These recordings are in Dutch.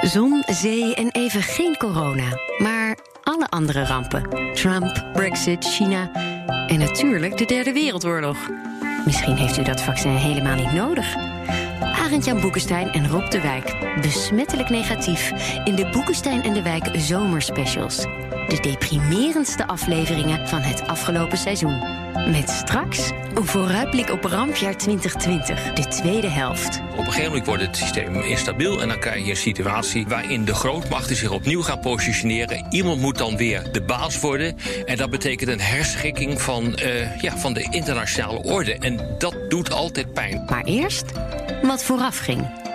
Zon, zee en even geen corona. Maar alle andere rampen. Trump, Brexit, China en natuurlijk de Derde Wereldoorlog. Misschien heeft u dat vaccin helemaal niet nodig. Arend-Jan Boekenstein en Rob de Wijk. Besmettelijk negatief in de Boekenstein en de Wijk zomerspecials. De deprimerendste afleveringen van het afgelopen seizoen. Met straks een vooruitblik op rampjaar 2020, de tweede helft. Op een gegeven moment wordt het systeem instabiel en dan krijg je een situatie waarin de grootmachten zich opnieuw gaan positioneren. Iemand moet dan weer de baas worden en dat betekent een herschikking van, uh, ja, van de internationale orde. En dat doet altijd pijn. Maar eerst wat vooraf ging.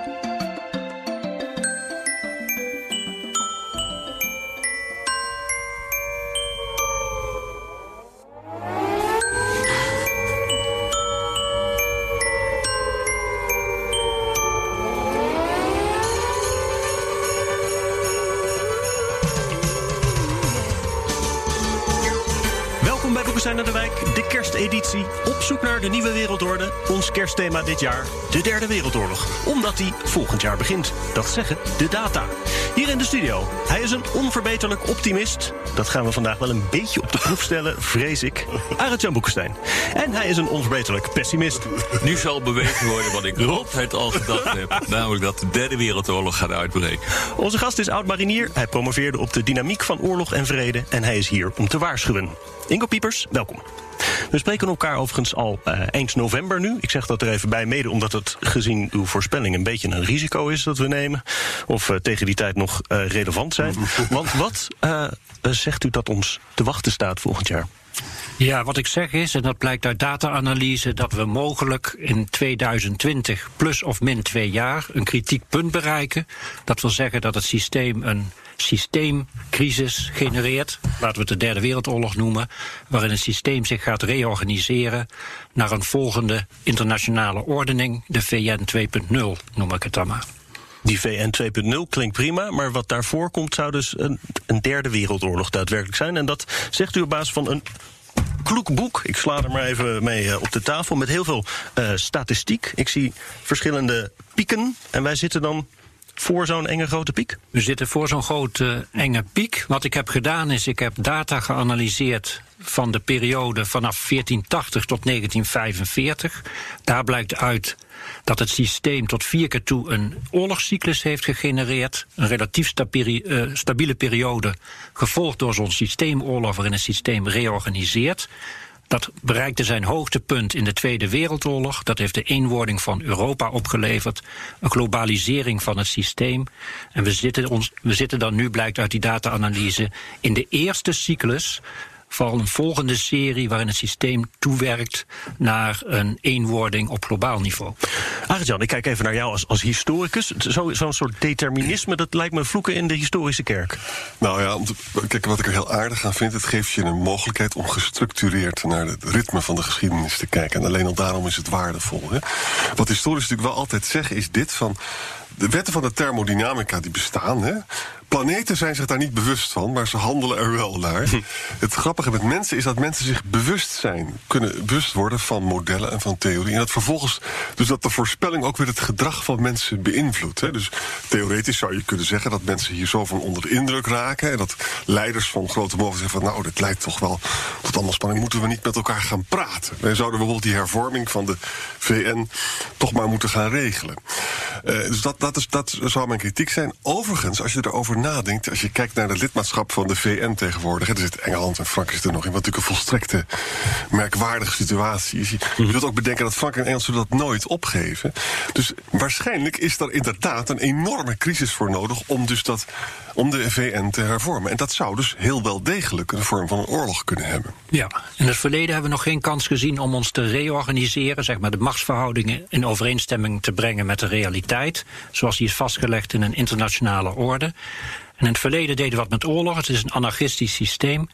De nieuwe wereldorde. Ons kerstthema dit jaar, de derde wereldoorlog. Omdat die volgend jaar begint. Dat zeggen de data. Hier in de studio. Hij is een onverbeterlijk optimist. Dat gaan we vandaag wel een beetje op de proef stellen, vrees ik. Arend Jan Boekenstein. En hij is een onverbeterlijk pessimist. Nu zal bewezen worden wat ik altijd al gedacht heb. Namelijk dat de derde wereldoorlog gaat uitbreken. Onze gast is oud-marinier. Hij promoveerde op de dynamiek van oorlog en vrede. En hij is hier om te waarschuwen. Ingo Piepers, welkom. We spreken elkaar overigens al uh, eind november nu. Ik zeg dat er even bij, mede omdat het gezien uw voorspelling een beetje een risico is dat we nemen. Of uh, tegen die tijd nog uh, relevant zijn. Want wat zegt u dat ons te wachten staat volgend jaar? Ja, wat ik zeg is, en dat blijkt uit data-analyse, dat we mogelijk in 2020 plus of min twee jaar een kritiek punt bereiken. Dat wil zeggen dat het systeem een systeemcrisis genereert, laten we het de derde wereldoorlog noemen, waarin het systeem zich gaat reorganiseren naar een volgende internationale ordening, de VN 2.0 noem ik het dan maar. Die VN 2.0 klinkt prima, maar wat daarvoor komt zou dus een, een derde wereldoorlog daadwerkelijk zijn. En dat zegt u op basis van een kloek boek. Ik sla er maar even mee uh, op de tafel met heel veel uh, statistiek. Ik zie verschillende pieken en wij zitten dan voor zo'n enge grote piek? We zitten voor zo'n grote enge piek. Wat ik heb gedaan is, ik heb data geanalyseerd van de periode vanaf 1480 tot 1945. Daar blijkt uit dat het systeem tot vier keer toe een oorlogscyclus heeft gegenereerd. Een relatief stabiele periode, gevolgd door zo'n systeemoorlog waarin het systeem reorganiseert. Dat bereikte zijn hoogtepunt in de Tweede Wereldoorlog. Dat heeft de eenwording van Europa opgeleverd. Een globalisering van het systeem. En we zitten, we zitten dan nu, blijkt uit die data-analyse, in de eerste cyclus van een volgende serie waarin het systeem toewerkt naar een eenwording op globaal niveau. Arjan, ik kijk even naar jou als, als historicus. Zo'n zo soort determinisme, dat lijkt me vloeken in de historische kerk. Nou ja, om te, kijk, wat ik er heel aardig aan vind, het geeft je een mogelijkheid om gestructureerd naar het ritme van de geschiedenis te kijken. En alleen al daarom is het waardevol. Hè? Wat historici natuurlijk wel altijd zeggen, is dit van de wetten van de thermodynamica die bestaan, hè, planeten zijn zich daar niet bewust van, maar ze handelen er wel naar. Hm. Het grappige met mensen is dat mensen zich bewust zijn, kunnen bewust worden van modellen en van theorie. En dat vervolgens, dus dat de voorspelling ook weer het gedrag van mensen beïnvloedt. Hè. Dus theoretisch zou je kunnen zeggen dat mensen hier zo van onder de indruk raken. En dat leiders van grote mogen zeggen van nou, dit lijkt toch wel tot allemaal spanning. Moeten we niet met elkaar gaan praten? Wij zouden bijvoorbeeld die hervorming van de VN toch maar moeten gaan regelen. Uh, dus dat, dat, is, dat zou mijn kritiek zijn. Overigens, als je erover nadenkt, als je kijkt naar het lidmaatschap van de VN tegenwoordig, er zit Engeland en Frankrijk er nog in, wat natuurlijk een volstrekte merkwaardige situatie is. Je, je wilt ook bedenken dat Frankrijk en Engeland dat nooit opgeven. Dus waarschijnlijk is er inderdaad een enorme crisis voor nodig om dus dat om de VN te hervormen. En dat zou dus heel wel degelijk een vorm van een oorlog kunnen hebben. Ja, in het verleden hebben we nog geen kans gezien om ons te reorganiseren, zeg maar de machtsverhoudingen in overeenstemming te brengen met de realiteit, zoals die is vastgelegd in een internationale orde. En in het verleden deden we wat met oorlog. Het is een anarchistisch systeem.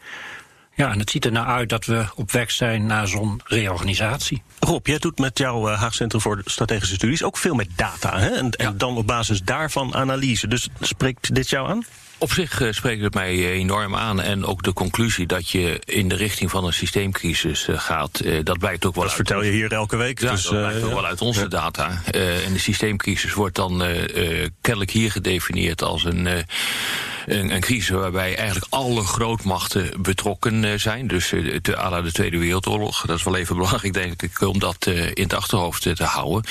Ja, en het ziet er nou uit dat we op weg zijn naar zo'n reorganisatie. Rob, jij doet met jouw uh, Haag Centrum voor Strategische Studies ook veel met data. Hè? En, en dan op basis daarvan analyse. Dus spreekt dit jou aan? Op zich uh, spreekt het mij uh, enorm aan. En ook de conclusie dat je in de richting van een systeemcrisis uh, gaat, dat blijkt ook wel dat uit. vertel je hier elke week. Ja, dus, dat blijkt ook wel uit onze ja. data. en de systeemcrisis wordt dan kennelijk hier gedefinieerd als een een, crisis waarbij eigenlijk alle grootmachten betrokken uh, zijn. Dus de, à la de Tweede Wereldoorlog. Dat is wel even belangrijk, denk ik, om dat uh, in het achterhoofd te houden.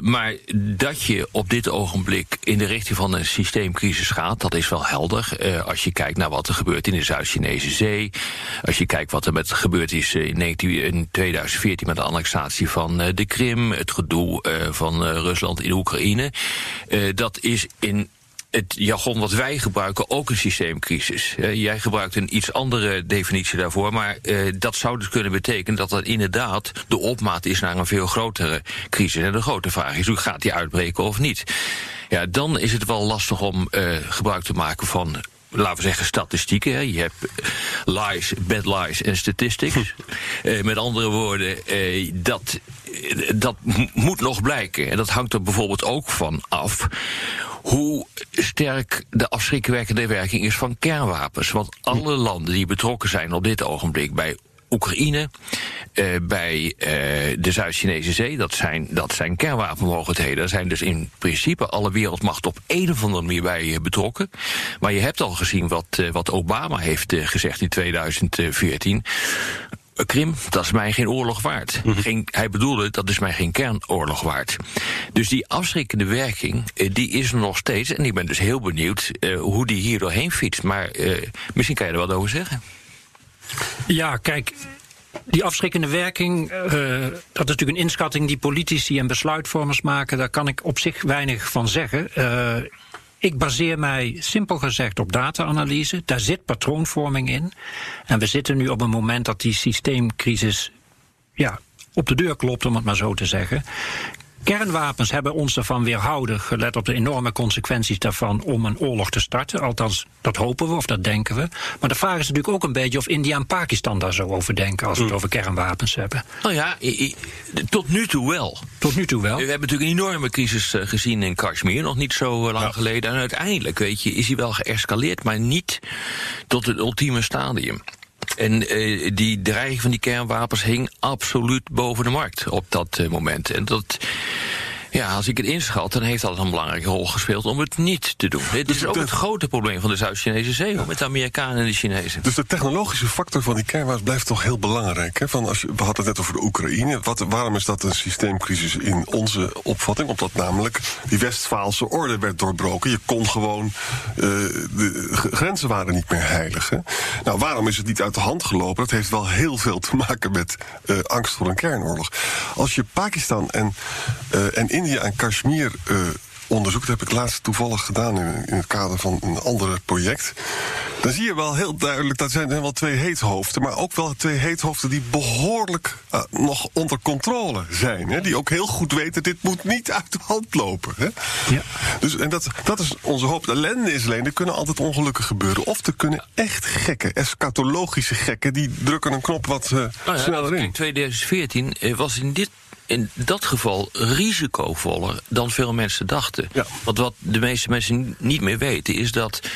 maar dat je op dit ogenblik in de richting van een systeemcrisis gaat, dat is wel helder. als je kijkt naar wat er gebeurt in de Zuid-Chinese Zee. Als je kijkt wat er met gebeurd is in, 19, in 2014 met de annexatie van de Krim. Het gedoe van Rusland in Oekraïne. dat is in het jargon wat wij gebruiken ook een systeemcrisis. Jij gebruikt een iets andere definitie daarvoor, maar uh, dat zou dus kunnen betekenen dat dat inderdaad de opmaat is naar een veel grotere crisis. En de grote vraag is, hoe gaat die uitbreken of niet? Ja, dan is het wel lastig om uh, gebruik te maken van laten we zeggen, statistieken. Hè. Je hebt lies, bad lies en statistics. uh, met andere woorden, uh, dat, dat moet nog blijken. En dat hangt er bijvoorbeeld ook van af hoe sterk de afschrikwekkende werking is van kernwapens. Want alle landen die betrokken zijn op dit ogenblik bij Oekraïne, uh, bij uh, de Zuid-Chinese Zee. Dat zijn, dat zijn kernwapenmogendheden. Daar zijn dus in principe alle wereldmachten op een of andere manier bij betrokken. Maar je hebt al gezien wat, uh, wat Obama heeft gezegd in 2014. Krim, dat is mij geen oorlog waard. Mm -hmm. geen, hij bedoelde, dat is mij geen kernoorlog waard. Dus die afschrikkende werking, die is er nog steeds. En ik ben dus heel benieuwd hoe die hier doorheen fietst. Maar misschien kan je er wat over zeggen. Ja, kijk, die afschrikkende werking, uh, dat is natuurlijk een inschatting die politici en besluitvormers maken. Daar kan ik op zich weinig van zeggen. Uh, ik baseer mij simpel gezegd op data-analyse. Daar zit patroonvorming in. En we zitten nu op een moment dat die systeemcrisis ja, op de deur klopt, om het maar zo te zeggen. Kernwapens hebben ons ervan weerhouden, gelet op de enorme consequenties daarvan, om een oorlog te starten. Althans, dat hopen we of dat denken we. Maar de vraag is natuurlijk ook een beetje of India en Pakistan daar zo over denken als we het over kernwapens hebben. Nou ja, tot nu toe wel. Tot nu toe wel. We hebben natuurlijk een enorme crisis gezien in Kashmir, nog niet zo lang ja. geleden. En uiteindelijk, weet je, is hij wel geëscaleerd, maar niet tot het ultieme stadium. En uh, die dreiging van die kernwapens hing absoluut boven de markt op dat uh, moment. En dat. Ja, als ik het inschat, dan heeft dat een belangrijke rol gespeeld om het niet te doen. Dit is ook het grote probleem van de Zuid-Chinese Zee, met de Amerikanen en de Chinezen. Dus de technologische factor van die kernwapens blijft toch heel belangrijk. Hè? Van als je, we hadden het net over de Oekraïne. Wat, waarom is dat een systeemcrisis in onze opvatting? Omdat namelijk die Westfaalse orde werd doorbroken. Je kon gewoon, uh, de grenzen waren niet meer heilig. Hè? Nou, waarom is het niet uit de hand gelopen? Dat heeft wel heel veel te maken met uh, angst voor een kernoorlog. Als je Pakistan en, uh, en India en Kashmir uh, onderzoekt, dat heb ik laatst toevallig gedaan in, in, het kader van een ander project. Dan zie je wel heel duidelijk, dat zijn wel twee heethoofden, maar ook wel twee heethoofden die behoorlijk uh, nog onder controle zijn. Hè? Die ook heel goed weten, dit moet niet uit de hand lopen. Hè? Ja. Dus, en dat, dat is onze hoop. De ellende is alleen, er kunnen altijd ongelukken gebeuren. Of er kunnen echt gekken, eschatologische gekken, die drukken een knop wat uh, nou ja, sneller in. In 2014 was in dit in dat geval risicovoller dan veel mensen dachten. Ja. Want wat de meeste mensen niet meer weten is dat uh,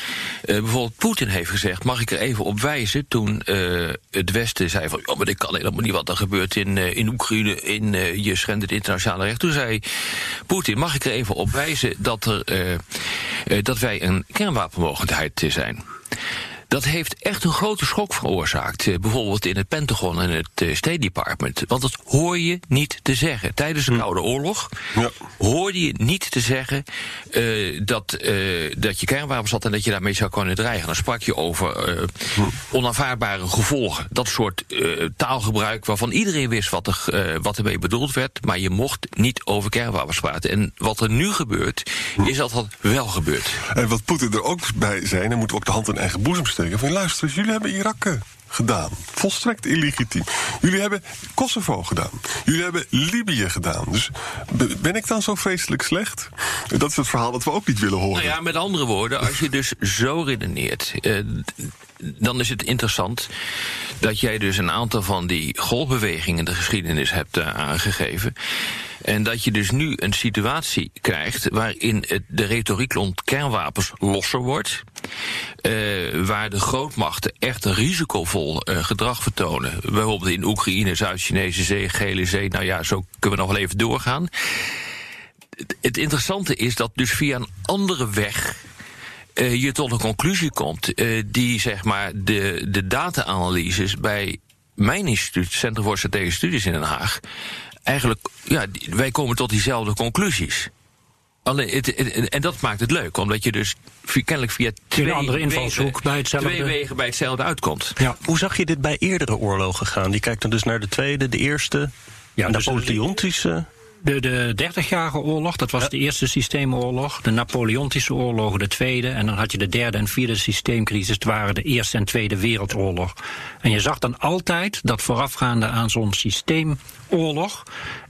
bijvoorbeeld Poetin heeft gezegd: mag ik er even op wijzen? Toen uh, het Westen zei van ja, maar ik kan helemaal niet wat er gebeurt in, uh, in Oekraïne, in je schendt het internationale recht. Toen zei Poetin: mag ik er even op wijzen dat, er, dat wij een kernwapenmogendheid zijn? Dat heeft echt een grote schok veroorzaakt. Uh, bijvoorbeeld in het Pentagon en het uh, State Department. Want dat hoor je niet te zeggen. Tijdens de hm. Koude Oorlog ja. hoorde je niet te zeggen uh, dat, dat je kernwapens had en dat je daarmee zou kunnen dreigen. Dan sprak je over hm. onaanvaardbare gevolgen. Dat soort taalgebruik waarvan iedereen wist wat, er, wat ermee bedoeld werd. Maar je mocht niet over kernwapens praten. En wat er nu gebeurt, hm. is dat dat wel gebeurt. En wat Poetin er ook bij zei, dan moeten we ook de hand in eigen boezem steken Van jullie hebben Irak eh, gedaan. Volstrekt illegitiem. Jullie hebben Kosovo gedaan. Jullie hebben Libië gedaan. Dus be- ben ik dan zo vreselijk slecht? Dat is het verhaal dat we ook niet willen horen. Nou ja, met andere woorden, als je dus zo redeneert, eh, dan is het interessant dat jij dus een aantal van die golfbewegingen in de geschiedenis hebt eh, aangegeven. En dat je dus nu een situatie krijgt waarin de retoriek rond kernwapens losser wordt. eh, waar de grootmachten echt risicovol eh, gedrag vertonen. Bijvoorbeeld in Oekraïne, Zuid-Chinese Zee, Gele Zee. Nou ja, zo kunnen we nog wel even doorgaan. Het- interessante is dat dus via een andere weg eh, je tot een conclusie komt die zeg maar de, de data-analyses bij mijn instituut, Centrum voor Strategische Studies in Den Haag, eigenlijk, ja, wij komen tot diezelfde conclusies. Alleen het, het- en dat maakt het leuk, omdat je dus kennelijk via twee, andere invalshoek wegen, bij hetzelfde- twee wegen bij hetzelfde uitkomt. Ja. Hoe zag je dit bij eerdere oorlogen gaan? Die kijkt dan dus naar de tweede, de eerste, Ja, dus- Napoleontische. De, de 30-jarige oorlog, dat was de eerste systeemoorlog. De Napoleontische oorlogen, de tweede. En dan had je de derde en vierde systeemcrisis. Het waren de Eerste en Tweede Wereldoorlog. En je zag dan altijd dat voorafgaande aan zo'n systeemoorlog...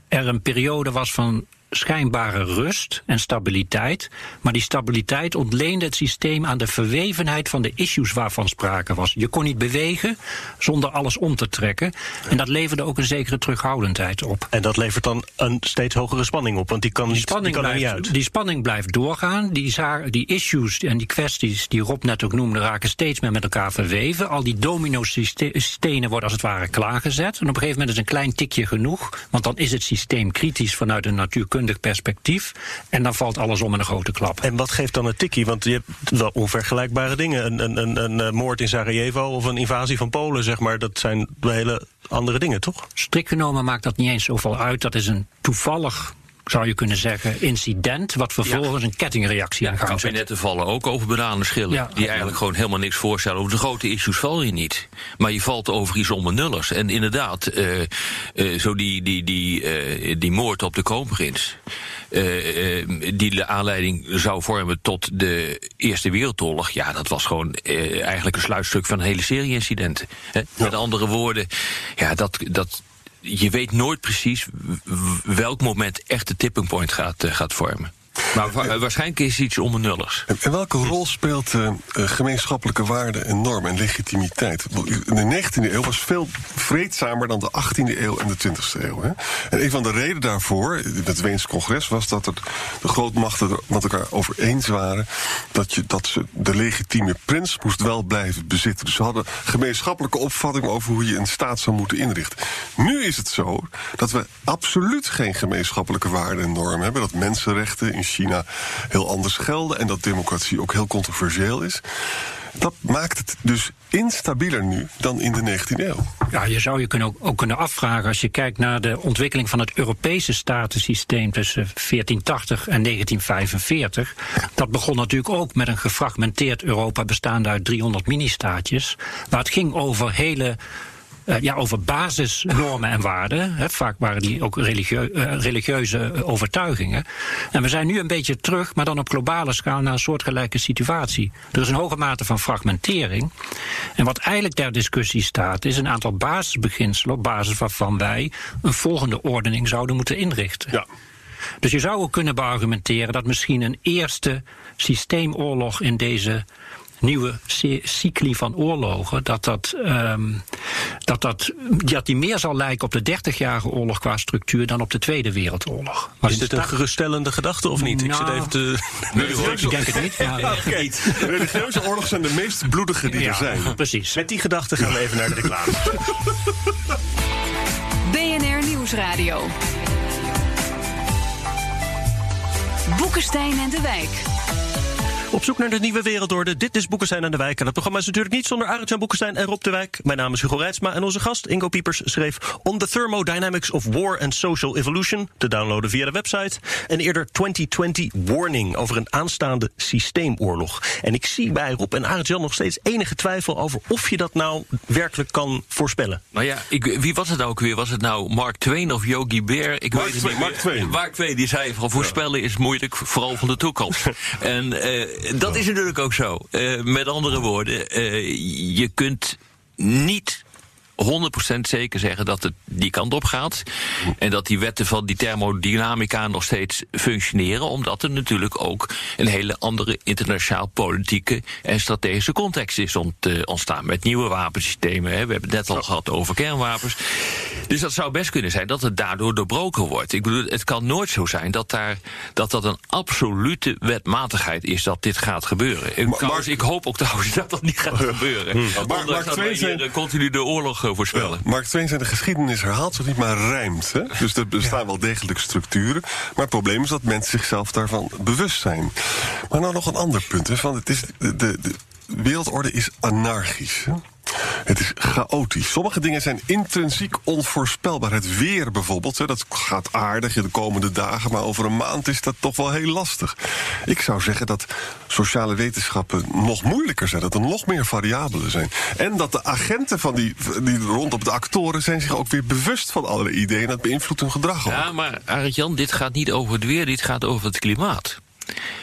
er een periode was van schijnbare rust en stabiliteit. Maar die stabiliteit ontleende het systeem aan de verwevenheid van de issues waarvan sprake was. Je kon niet bewegen zonder alles om te trekken. En dat leverde ook een zekere terughoudendheid op. En dat levert dan een steeds hogere spanning op, want die kan, Die niet, die kan er niet blijft, uit. die spanning blijft doorgaan. Die, die issues en die kwesties die Rob net ook noemde, raken steeds meer met elkaar verweven. Al die domino-stenen worden als het ware klaargezet. En op een gegeven moment is een klein tikje genoeg. Want dan is het systeem kritisch vanuit een natuurkundig perspectief. En dan valt alles om in een grote klap. En wat geeft dan het tikkie? Want je hebt wel onvergelijkbare dingen. Een, een, een, een eh, moord in Sarajevo of een invasie van Polen, zeg maar. Dat zijn hele andere dingen, toch? Strikt genomen maakt dat niet eens zoveel uit. Dat is een toevallig, zou je kunnen zeggen, incident. wat vervolgens een kettingreactie Ja, gang zet. kabinetten vallen ook over bananenschillen. Ja. Die eigenlijk gewoon helemaal niks voorstellen. Over de grote issues val je niet. Maar je valt over iets onbenullers. En inderdaad, eh, eh, zo die, die, die, eh, die moord op de kroonprins. die de aanleiding zou vormen tot de Eerste Wereldoorlog. Ja, dat was gewoon eigenlijk een sluitstuk van een hele serie incidenten. Hè? Met andere woorden, ja, dat. dat je weet nooit precies welk moment echt de tipping point gaat, eh, gaat vormen. Maar wa- waarschijnlijk is iets onbenulligs. En, en welke rol speelt eh, eh, gemeenschappelijke waarden en normen en legitimiteit? De 19e eeuw was veel vreedzamer dan de 18e eeuw en de 20e eeuw. Hè? En een van de redenen daarvoor, het Weens congres, was dat het de grootmachten er met elkaar over eens waren dat, je, dat ze de legitieme prins moest wel blijven bezitten. Dus ze hadden gemeenschappelijke opvatting over hoe je een staat zou moeten inrichten. Nu is het zo dat we absoluut geen gemeenschappelijke waarden en normen hebben. Dat mensenrechten China heel anders gelden en dat democratie ook heel controversieel is. Dat maakt het dus instabieler nu dan in de 19e eeuw. Ja, je zou je kunnen ook, ook kunnen afvragen als je kijkt naar de ontwikkeling van het Europese statensysteem tussen 1480 en 1945. Dat begon natuurlijk ook met een gefragmenteerd Europa bestaande uit 300 mini-staatjes. Waar het ging over hele. Eh, ja, over basisnormen en waarden. Hè. Vaak waren die ook religieu- eh, religieuze eh, overtuigingen. En we zijn nu een beetje terug, maar dan op globale schaal, naar een soortgelijke situatie. Er is een hoge mate van fragmentering. En wat eigenlijk ter discussie staat, is een aantal basisbeginselen op basis waarvan wij een volgende ordening zouden moeten inrichten. Ja. Dus je zou ook kunnen beargumenteren dat misschien een eerste systeemoorlog in deze nieuwe cy- cycli van oorlogen, dat, dat, ehm, dat, dat, dat die meer zal lijken op de 30-jarige oorlog qua structuur dan op de Tweede Wereldoorlog. Maar Is dit een geruststellende gedachte of niet? Ik zit Nou, even te... Ik denk het niet. Oké. Religieuze oorlogen zijn de meest bloedige die er zijn. precies. Met die gedachte gaan we even naar de reclame. BNR Nieuwsradio. Boekenstein en de Wijk. Op zoek naar de nieuwe wereldorde. Dit is Boekenstein aan de Wijk. En dat programma is natuurlijk niet zonder Arend-Jan Boekenstein en Rob de Wijk. Mijn naam is Hugo Reitsma en onze gast Ingo Piepers schreef... On the Thermodynamics of War and Social Evolution... te downloaden via de website. En eerder 2020 Warning over een aanstaande systeemoorlog. En ik zie bij Rob en Arend-Jan nog steeds enige twijfel... over of je dat nou werkelijk kan voorspellen. Nou ja, ik, wie was het nou ook weer? Was het nou Mark Twain of Yogi Bear? Ik Mark weet het Twain, niet Mark. Twain. Mark Twain, die zei van voorspellen is moeilijk, vooral van de toekomst. en eh, dat is natuurlijk ook zo. Uh, met andere woorden, uh, je kunt niet 100% zeker zeggen dat het die kant op gaat. En dat die wetten van die thermodynamica nog steeds functioneren. Omdat er natuurlijk ook een hele andere internationaal politieke en strategische context is ontstaan. Met nieuwe wapensystemen. Hè. We hebben het net al gehad over kernwapens. Dus dat zou best kunnen zijn dat het daardoor doorbroken wordt. Ik bedoel, het kan nooit zo zijn dat daar, dat, dat een absolute wetmatigheid is dat dit gaat gebeuren. Ik, trouwens, ik hoop ook trouwens dat dat niet gaat gebeuren. Want maar, Mark wij hier continu de oorlog eh, voorspellen. Ja, Mark Twain zei, de geschiedenis herhaalt zich niet, maar rijmt. Hè? Dus er bestaan wel degelijk structuren. Maar het probleem is dat mensen zichzelf daarvan bewust zijn. Maar nou nog een ander punt. Hè, van het is de, de, de wereldorde is anarchisch. Hè? Het is chaotisch. Sommige dingen zijn intrinsiek onvoorspelbaar. Het weer bijvoorbeeld, dat gaat aardig in de komende dagen, maar over een maand is dat toch wel heel lastig. Ik zou zeggen dat sociale wetenschappen nog moeilijker zijn, dat er nog meer variabelen zijn. En dat de agenten van die, die rondom de actoren zijn zich ook weer bewust van allerlei ideeën dat beïnvloedt hun gedrag. Ja, maar Arjan, dit gaat niet over het weer, dit gaat over het klimaat.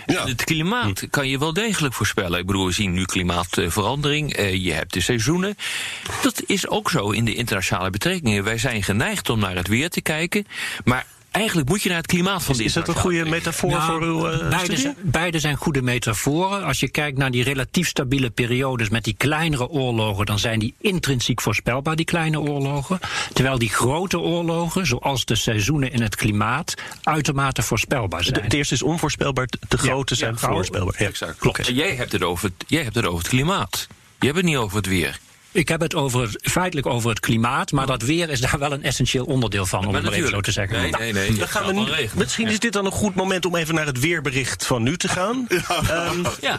Ja. Het klimaat hm. kan je wel degelijk voorspellen. Ik bedoel, we zien nu klimaatverandering. Uh, je hebt de seizoenen. Dat is ook zo in de internationale betrekkingen. Wij zijn geneigd om naar het weer te kijken. Maar eigenlijk moet je naar het klimaat van dit. Is dat een goede metafoor nou, voor uw uh, beide, zijn, beide zijn goede metaforen. Als je kijkt naar die relatief stabiele periodes met die kleinere oorlogen, dan zijn die intrinsiek voorspelbaar, die kleine oorlogen. Terwijl die grote oorlogen, zoals de seizoenen in het klimaat, uitermate voorspelbaar zijn. Het eerste is onvoorspelbaar, de grote zijn voorspelbaar. Ja, exact. Klopt. Jij hebt, het over, jij hebt het over het klimaat. Je hebt het niet over het weer. Ik heb het over, feitelijk over het klimaat, maar dat weer is daar wel een essentieel onderdeel van, om het maar even zo te zeggen. Nee, nee, nee. Dan gaan we nu, misschien is dit dan een goed moment om even naar het weerbericht van nu te gaan. Um, ja.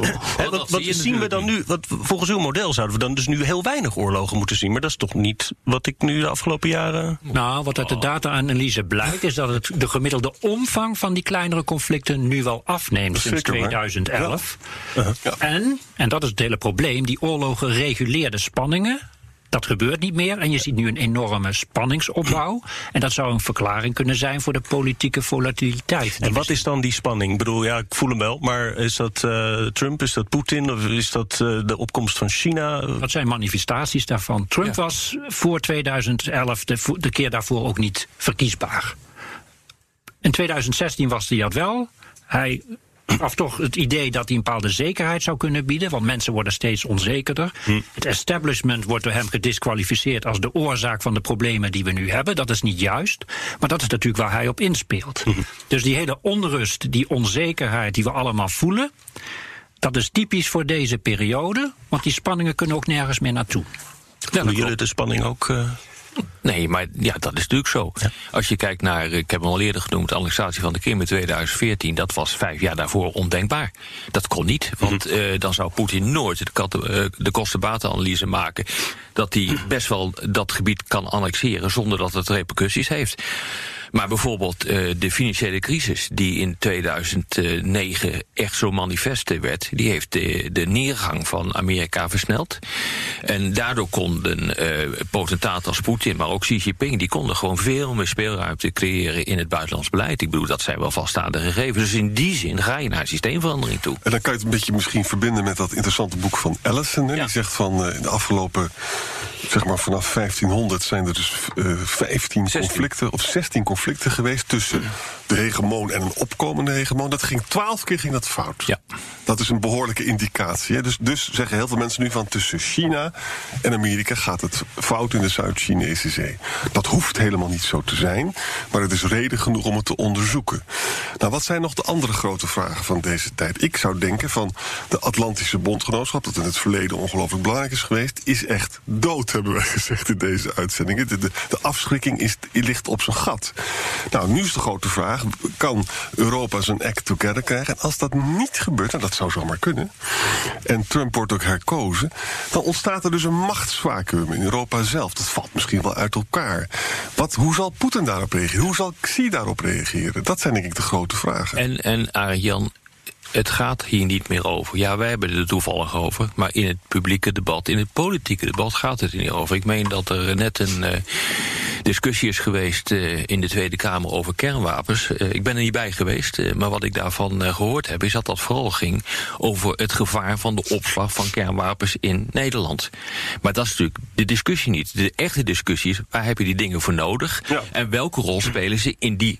wat, wat zien we dan nu? Wat, volgens uw model zouden we dan dus nu heel weinig oorlogen moeten zien, maar dat is toch niet wat ik nu de afgelopen jaren. Nou, wat uit de data-analyse blijkt, is dat het, de gemiddelde omvang van die kleinere conflicten nu wel afneemt sinds 2011. Ja. Uh -huh. En, en dat is het hele probleem, die oorlogen reguleerde spanning dat gebeurt niet meer en je ziet nu een enorme spanningsopbouw. En dat zou een verklaring kunnen zijn voor de politieke volatiliteit. En wat is dan die spanning? Ik bedoel, ja, ik voel hem wel, maar is dat uh, Trump, is dat Poetin of is dat uh, de opkomst van China? Dat zijn manifestaties daarvan. Trump was voor 2011 de, de keer daarvoor ook niet verkiesbaar. In 2016 was hij dat wel. Hij of toch het idee dat hij een bepaalde zekerheid zou kunnen bieden, want mensen worden steeds onzekerder. Hm. Het establishment wordt door hem gedisqualificeerd als de oorzaak van de problemen die we nu hebben. Dat is niet juist, maar dat is natuurlijk waar hij op inspeelt. Hm. Dus die hele onrust, die onzekerheid die we allemaal voelen, dat is typisch voor deze periode, want die spanningen kunnen ook nergens meer naartoe. Ja, jullie de spanning ook. Uh... Nee, maar ja, dat is natuurlijk zo. Als je kijkt naar, ik heb hem al eerder genoemd, de annexatie van de Krim in 2014, dat was vijf jaar daarvoor ondenkbaar. Dat kon niet, want mhm. eh, dan zou Poetin nooit de, uh, de kosten-batenanalyse maken dat hij best wel dat gebied kan annexeren zonder dat het repercussies heeft. Maar bijvoorbeeld uh, de financiële crisis die in 2009 echt zo manifest werd, die heeft de, de neergang van Amerika versneld. En daardoor konden uh, potentaten als Poetin, maar ook Xi Jinping, die konden gewoon veel meer speelruimte creëren in het buitenlands beleid. Ik bedoel, dat zijn wel vaststaande gegevens. Dus in die zin ga je naar systeemverandering toe. En dan kan je het een beetje misschien verbinden met dat interessante boek van Allison. Hè? Die zegt van uh, in de afgelopen zeg maar vanaf 1500 zijn er dus uh, eh, 15 conflicten of 16 conflicten geweest tussen de hegemoon en een opkomende hegemoon. Dat ging 12 keer ging dat fout. Ja. Dat is een behoorlijke indicatie. Hè. Dus, dus zeggen heel veel mensen nu van tussen China en Amerika gaat het fout in de Zuid-Chinese zee. Dat hoeft helemaal niet zo te zijn, maar het is reden genoeg om het te onderzoeken. Nou, wat zijn nog de andere grote vragen van deze tijd? Ik zou denken van de Atlantische Bondgenootschap, dat in het verleden ongelooflijk belangrijk is geweest, is echt dood hebben wij gezegd in deze uitzendingen. De, de, de afschrikking is, ligt op zijn gat. Nou, nu is de grote vraag: kan Europa zijn act together krijgen? En als dat niet gebeurt, en dat zou zomaar kunnen, en Trump wordt ook herkozen, dan ontstaat er dus een machtsvacuum in Europa zelf. Dat valt misschien wel uit elkaar. Wat, hoe zal Poetin daarop reageren? Hoe zal Xi daarop reageren? Dat zijn denk ik de grote vragen. En, en Arjan, het gaat hier niet meer over. Ja, wij hebben er toevallig over. Maar in het publieke debat, in het politieke debat gaat het er niet over. Ik meen dat er net een, uh, discussie is geweest uh, in de Tweede Kamer over kernwapens. Uh, ik ben er niet bij geweest, uh, maar wat ik daarvan gehoord heb, is dat dat vooral ging over het gevaar van de opslag van kernwapens in Nederland. Maar dat is natuurlijk de discussie niet. De echte discussie is waar heb je die dingen voor nodig ja. en welke rol spelen ze in die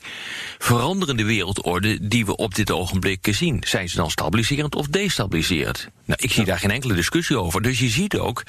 veranderende wereldorde die we op dit ogenblik zien. Zijn ze dan stabiliserend of destabiliserend? Nou, ik zie ja. daar geen enkele discussie over. Dus je ziet ook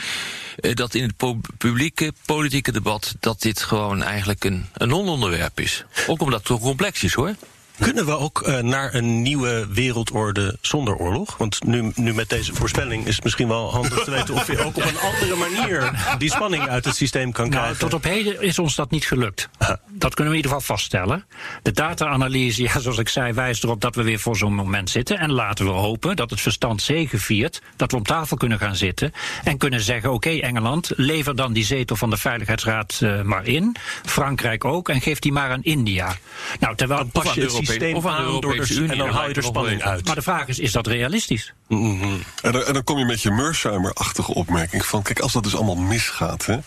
dat in het publieke politieke debat dat dit gewoon eigenlijk een, een non-onderwerp is. Ook omdat het zo complex is hoor. Kunnen we ook uh, naar een nieuwe wereldorde zonder oorlog? Want nu, nu met deze voorspelling is het misschien wel handig te weten of je ook op een andere manier die spanning uit het systeem kan nou, krijgen. Tot op heden is ons dat niet gelukt. Dat kunnen we in ieder geval vaststellen. De data-analyse, ja, zoals ik zei, wijst erop dat we weer voor zo'n moment zitten. En laten we hopen dat het verstand zegeviert, dat we op tafel kunnen gaan zitten en kunnen zeggen: oké, okay, Engeland, lever dan die zetel van de Veiligheidsraad uh, maar in. Frankrijk ook en geef die maar aan India. Nou, terwijl pas je systeem of aan de Europese de, Unie. En dan haal je er spanning uit. Maar de vraag is, is dat realistisch? Mm -hmm. en, dan, en, dan, kom je met je Mersheimer-achtige opmerking van... kijk, als dat dus allemaal misgaat... Hè,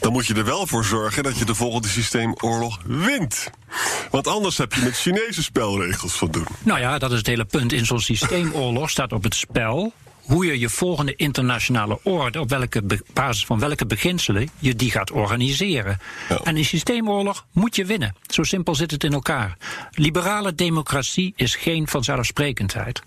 dan moet je er wel voor zorgen dat je de volgende systeemoorlog wint. Want anders heb je met Chinese spelregels van doen. Nou ja, dat is het hele punt. In zo'n systeemoorlog staat op het spel hoe je je volgende internationale orde, op welke basis van welke beginselen je die gaat organiseren. En in systeemoorlog moet je winnen. Zo simpel zit het in elkaar. Liberale democratie is geen vanzelfsprekendheid.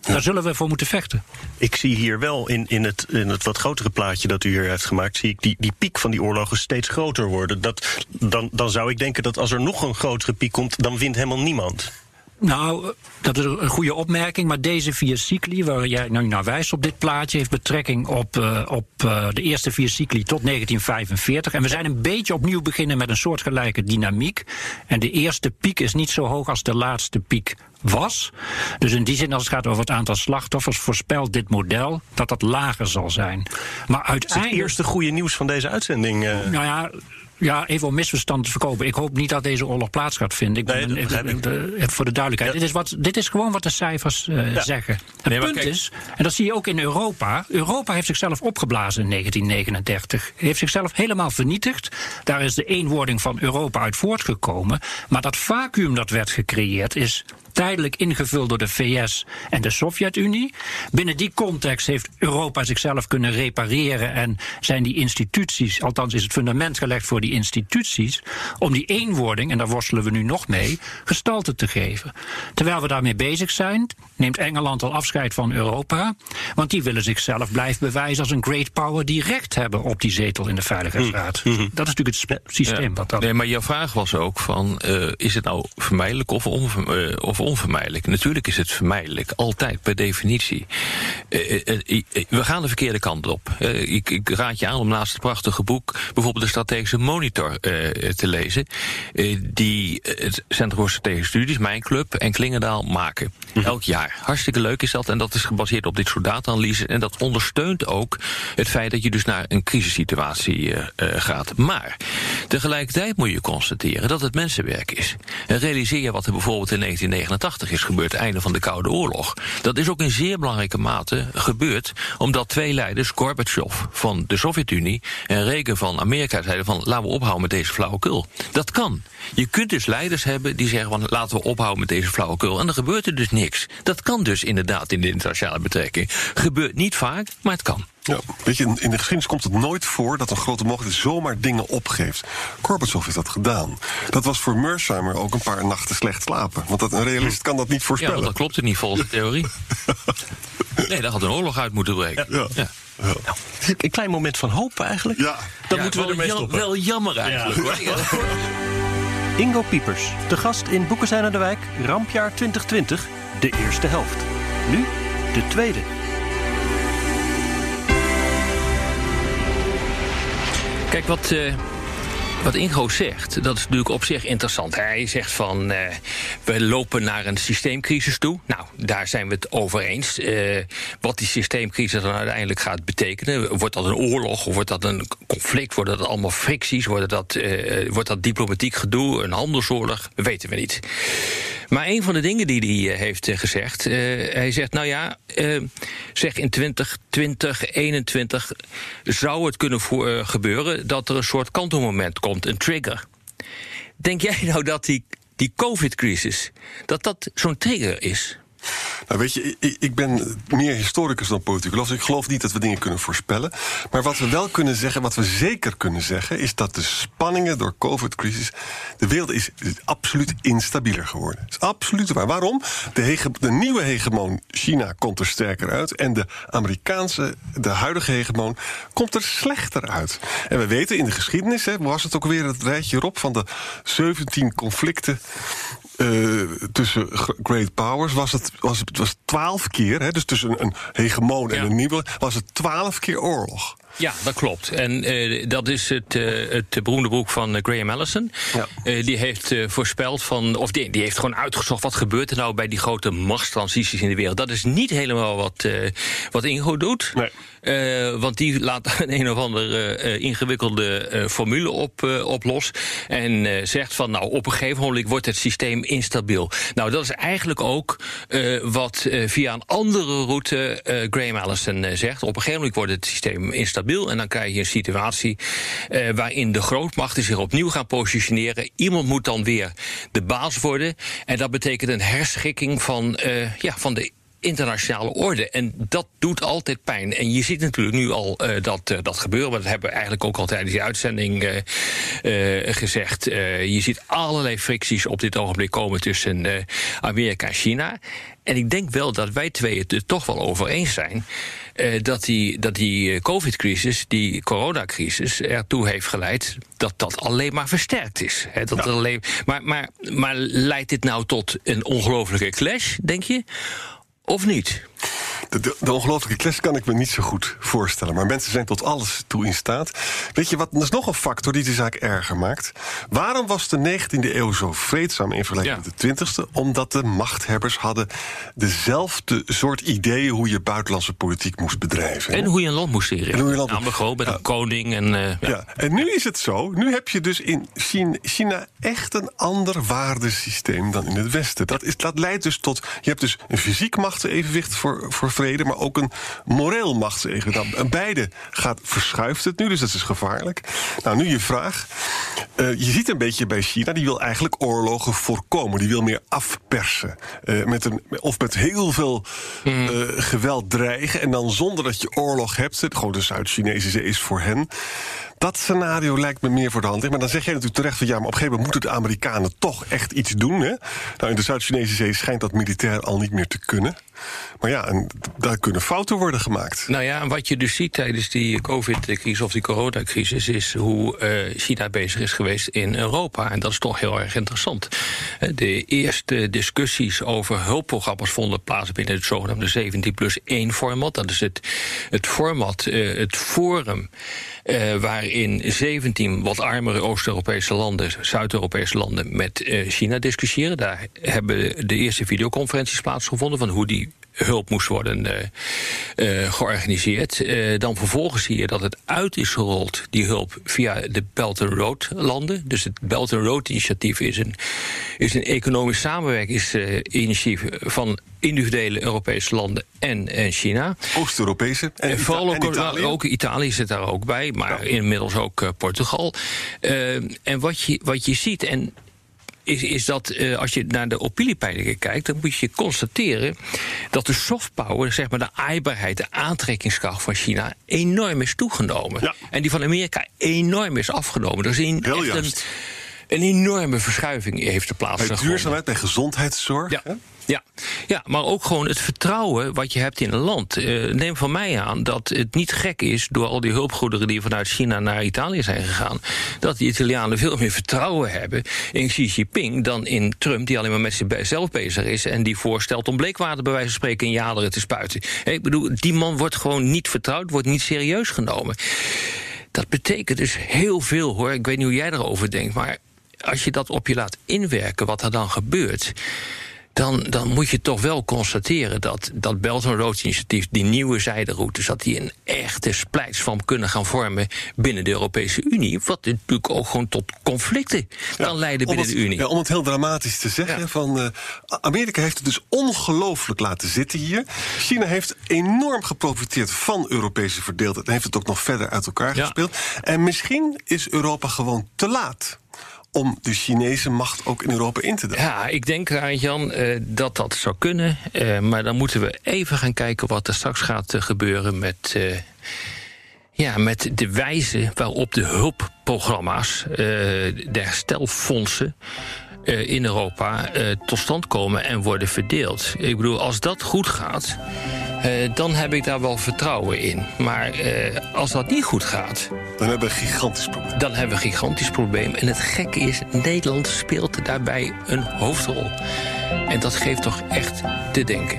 Ja. Daar zullen we voor moeten vechten. Ik zie hier wel in, in, het, in het wat grotere plaatje dat u hier heeft gemaakt, zie ik die, die piek van die oorlogen steeds groter worden. Dat, dan, dan zou ik denken dat als er nog een grotere piek komt, dan wint helemaal niemand. Nou, dat is een goede opmerking. Maar deze vier cycli, waar jij nou naar wijst op dit plaatje, heeft betrekking op, uh, op uh, de eerste vier cycli tot 1945. En we zijn een beetje opnieuw beginnen met een soortgelijke dynamiek. En de eerste piek is niet zo hoog als de laatste piek was. Dus in die zin, als het gaat over het aantal slachtoffers, voorspelt dit model dat dat lager zal zijn. Maar uiteindelijk. Het eerste goede nieuws van deze uitzending. Uh... Nou ja. Ja, even om misverstand te voorkomen. Ik hoop niet dat deze oorlog plaats gaat vinden. Ik nee, ben, ik, ik, voor de duidelijkheid. Ja. Dit, is wat, dit is gewoon wat de cijfers uh, ja. zeggen. Het nee, punt kijk. is, en dat zie je ook in Europa. Europa heeft zichzelf opgeblazen in 1939. Heeft zichzelf helemaal vernietigd. Daar is de eenwording van Europa uit voortgekomen. Maar dat vacuüm dat werd gecreëerd is tijdelijk ingevuld door de VS en de Sovjet-Unie. Binnen die context heeft Europa zichzelf kunnen repareren en zijn die instituties, althans is het fundament gelegd voor die instituties, om die eenwording, en daar worstelen we nu nog mee, gestalte te geven. Terwijl we daarmee bezig zijn, neemt Engeland al afscheid van Europa, want die willen zichzelf blijven bewijzen als een great power die recht hebben op die zetel in de Veiligheidsraad. Mm -hmm. Dat is natuurlijk het systeem ja. wat dat. Nee, maar jouw vraag was ook van, uh, is het nou vermijdelijk of, onver, uh, of onvermijdelijk. Natuurlijk is het vermijdelijk, altijd per definitie. Uh, uh, we gaan de verkeerde kant op. Ik, ik, raad je aan om naast het prachtige boek bijvoorbeeld de strategische monitor te lezen, die het Centrum voor Strategische Studies, mijn club en Klingendaal maken. Mm. Elk jaar. Hartstikke leuk is dat en dat is gebaseerd op dit soort data-analyse en dat ondersteunt ook het feit dat je dus naar een crisissituatie gaat. Maar tegelijkertijd moet je constateren dat het mensenwerk is. En realiseer je wat er bijvoorbeeld in 1989 is gebeurd, einde van de Koude Oorlog. Dat is ook in zeer belangrijke mate gebeurd omdat twee leiders, Gorbachev van de Sovjet-Unie en Reagan van Amerika, zeiden van laten we ophouden met deze flauwekul. Dat kan. Je kunt dus leiders hebben die zeggen van laten we ophouden met deze flauwekul. En dan gebeurt er dus niks. Dat kan dus inderdaad in de internationale betrekking. Gebeurt niet vaak, maar het kan. Ja, weet je, in de geschiedenis komt het nooit voor dat een grote mogelijkheid zomaar dingen opgeeft. Gorbachev heeft dat gedaan. Dat was voor Mersheimer ook een paar nachten slecht slapen. Want dat, een realist kan dat niet voorspellen. Ja, dat klopt het niet volgens de theorie. nee, daar had een oorlog uit moeten breken. Ja. ja. Ja. Nou, een klein moment van hoop eigenlijk. Ja. Dan ja, moeten we ermee stoppen. Wel jammer eigenlijk Ja. hoor. Ingo Piepers, de gast in Boeken zijn aan de Wijk, rampjaar 2020, de eerste helft. Nu de tweede. Kijk, wat, uh, wat Ingo zegt, dat is natuurlijk op zich interessant. Hij zegt van, uh, we lopen naar een systeemcrisis toe. Nou, daar zijn we het over eens. Uh, wat die systeemcrisis dan uiteindelijk gaat betekenen. Wordt dat een oorlog, wordt dat een conflict? Worden dat allemaal fricties? Wordt dat, wordt dat diplomatiek gedoe, een handelsoorlog? Weten we niet. Maar een van de dingen die hij heeft gezegd, hij zegt, nou ja, zeg in 2020, 21 zou het kunnen gebeuren dat er een soort kantelmoment komt, een trigger. denk jij nou dat die, die COVID-crisis, dat dat zo'n trigger is? Nou, weet je, ik, ik ben meer historicus dan politicus. Ik geloof niet dat we dingen kunnen voorspellen. Maar wat we wel kunnen zeggen, wat we zeker kunnen zeggen, is dat de spanningen door COVID-crisis. De wereld is, absoluut instabieler geworden. Dat is absoluut waar. Waarom? De nieuwe hegemoon China komt er sterker uit. En de Amerikaanse, de huidige hegemoon, komt er slechter uit. En we weten in de geschiedenis, hè, was het ook weer het rijtje erop van de 17 conflicten uh, tussen great powers was het, was het was twaalf keer, hè, dus tussen een hegemoon en een nieuwe, was het twaalf keer oorlog. Ja, dat klopt. En uh, dat is het, uh, het beroemde boek van Graham Allison. Ja. Uh, die heeft voorspeld van, of die, die heeft gewoon uitgezocht wat gebeurt er nou bij die grote machtstransities in de wereld. Dat is niet helemaal wat, wat Ingo doet. Nee. Want die laat een een of andere ingewikkelde formule op, op los. En zegt van nou, op een gegeven moment wordt het systeem instabiel. Nou, dat is eigenlijk ook wat via een andere route Graham Allison zegt. Op een gegeven moment wordt het systeem instabiel. En dan krijg je een situatie waarin de grootmachten zich opnieuw gaan positioneren. Iemand moet dan weer de baas worden. En dat betekent een herschikking van, ja, van de internationale orde. En dat doet altijd pijn. En je ziet natuurlijk nu al uh, dat, dat gebeuren. Maar dat hebben we eigenlijk ook al tijdens die uitzending gezegd. je ziet allerlei fricties op dit ogenblik komen tussen Amerika en China. En ik denk wel dat wij twee het er toch wel over eens zijn. Dat die, dat die COVID-crisis, die coronacrisis, ertoe heeft geleid dat dat alleen maar versterkt is. He, dat ja. alleen, maar, maar, maar leidt dit nou tot een ongelofelijke clash, denk je? Of niet? De, de, de, ongelofelijke clash kan ik me niet zo goed voorstellen. Maar mensen zijn tot alles toe in staat. Weet je wat? Dat is nog een factor die de zaak erger maakt. Waarom was de 19e eeuw zo vreedzaam in vergelijking met de 20e? Omdat de machthebbers hadden dezelfde soort ideeën hoe je buitenlandse politiek moest bedrijven. En hoe je een land moest eren. En hoe je land Namelijk gewoon met ja. een koning. En, uh, ja. ja. en nu is het zo. Nu heb je dus in China, China echt een ander waardesysteem dan in het Westen. Dat, is, dat leidt dus tot. Je hebt dus een fysiek machtsevenwicht voor, voor maar ook een moreel machtsevenwicht. Nou, beide gaat, verschuift het nu, dus dat is gevaarlijk. Nou, nu je vraag. Uh, je ziet een beetje bij China, die wil eigenlijk oorlogen voorkomen. Die wil meer afpersen. Uh, met een, of met heel veel mm. uh, geweld dreigen. En dan zonder dat je oorlog hebt. Gewoon de Zuid-Chinese zee is voor hen. Dat scenario lijkt me meer voor de hand. Maar dan zeg jij natuurlijk terecht van ja, maar op een gegeven moment moeten de Amerikanen toch echt iets doen. Hè? Nou, in de Zuid-Chinese zee schijnt dat militair al niet meer te kunnen. Maar ja, en daar kunnen fouten worden gemaakt. Nou ja, en wat je dus ziet tijdens die COVID-crisis of die coronacrisis... is hoe uh, China bezig is geweest in Europa. En dat is toch heel erg interessant. De eerste discussies over hulpprogramma's vonden plaats... binnen het zogenaamde 17 plus 1 format. Dat is het, het format, uh, het forum... Waarin 17 wat armere Oost-Europese landen, Zuid-Europese landen met China discussiëren. Daar hebben de eerste videoconferenties plaatsgevonden van hoe die hulp moest worden uh, uh, georganiseerd. Uh, dan vervolgens zie je dat het uit is gerold, die hulp, via de Belt and Road landen. Dus het Belt and Road initiatief is een, is een economisch samenwerkingsinitiatief van individuele Europese landen en, en China. Oost-Europese en, en vooral ook, Italië. ook Italië zit daar ook bij, maar ja. inmiddels ook Portugal. en wat je, wat je ziet, en is, is dat uh, als je naar de opiniepeilingen kijkt, dan moet je constateren dat de soft power, zeg maar de aaibaarheid, de aantrekkingskracht van China enorm is toegenomen. Ja. En die van Amerika enorm is afgenomen. Heel echt een, een, enorme verschuiving heeft er plaatsgevonden. Bij duurzaamheid, bij gezondheidszorg. Ja. Ja, ja, maar ook gewoon het vertrouwen wat je hebt in een land. Uh, neem van mij aan dat het niet gek is door al die hulpgoederen die vanuit China naar Italië zijn gegaan. Dat die Italianen veel meer vertrouwen hebben in Xi Jinping dan in Trump, die alleen maar met zichzelf bezig is en die voorstelt om bleekwater bij wijze van spreken in jaderen te spuiten. Ik bedoel, die man wordt gewoon niet vertrouwd, wordt niet serieus genomen. Dat betekent dus heel veel hoor. Ik weet niet hoe jij erover denkt, maar als je dat op je laat inwerken, wat er dan gebeurt dan, dan moet je toch wel constateren dat dat Belt and Road initiatief, die nieuwe zijderoutes, dat die een echte splijtswamp kunnen gaan vormen binnen de Europese Unie. Wat natuurlijk ook gewoon tot conflicten ja, kan leiden binnen het, de Unie. Ja, om het heel dramatisch te zeggen, ja. van uh, Amerika heeft het dus ongelooflijk laten zitten hier. China heeft enorm geprofiteerd van Europese verdeeldheid en heeft het ook nog verder uit elkaar gespeeld. En misschien is Europa gewoon te laat om de Chinese macht ook in Europa in te dringen? Ja, ik denk, Jan, uh, dat dat zou kunnen. Uh, maar dan moeten we even gaan kijken wat er straks gaat gebeuren met. ja, met de wijze waarop de hulpprogramma's, de herstelfondsen, in Europa tot stand komen en worden verdeeld. Ik bedoel, als dat goed gaat, dan heb ik daar wel vertrouwen in. Maar als dat niet goed gaat. Dan hebben we een gigantisch probleem. Dan hebben we een gigantisch probleem. En het gekke is, Nederland speelt daarbij een hoofdrol. En dat geeft toch echt te denken.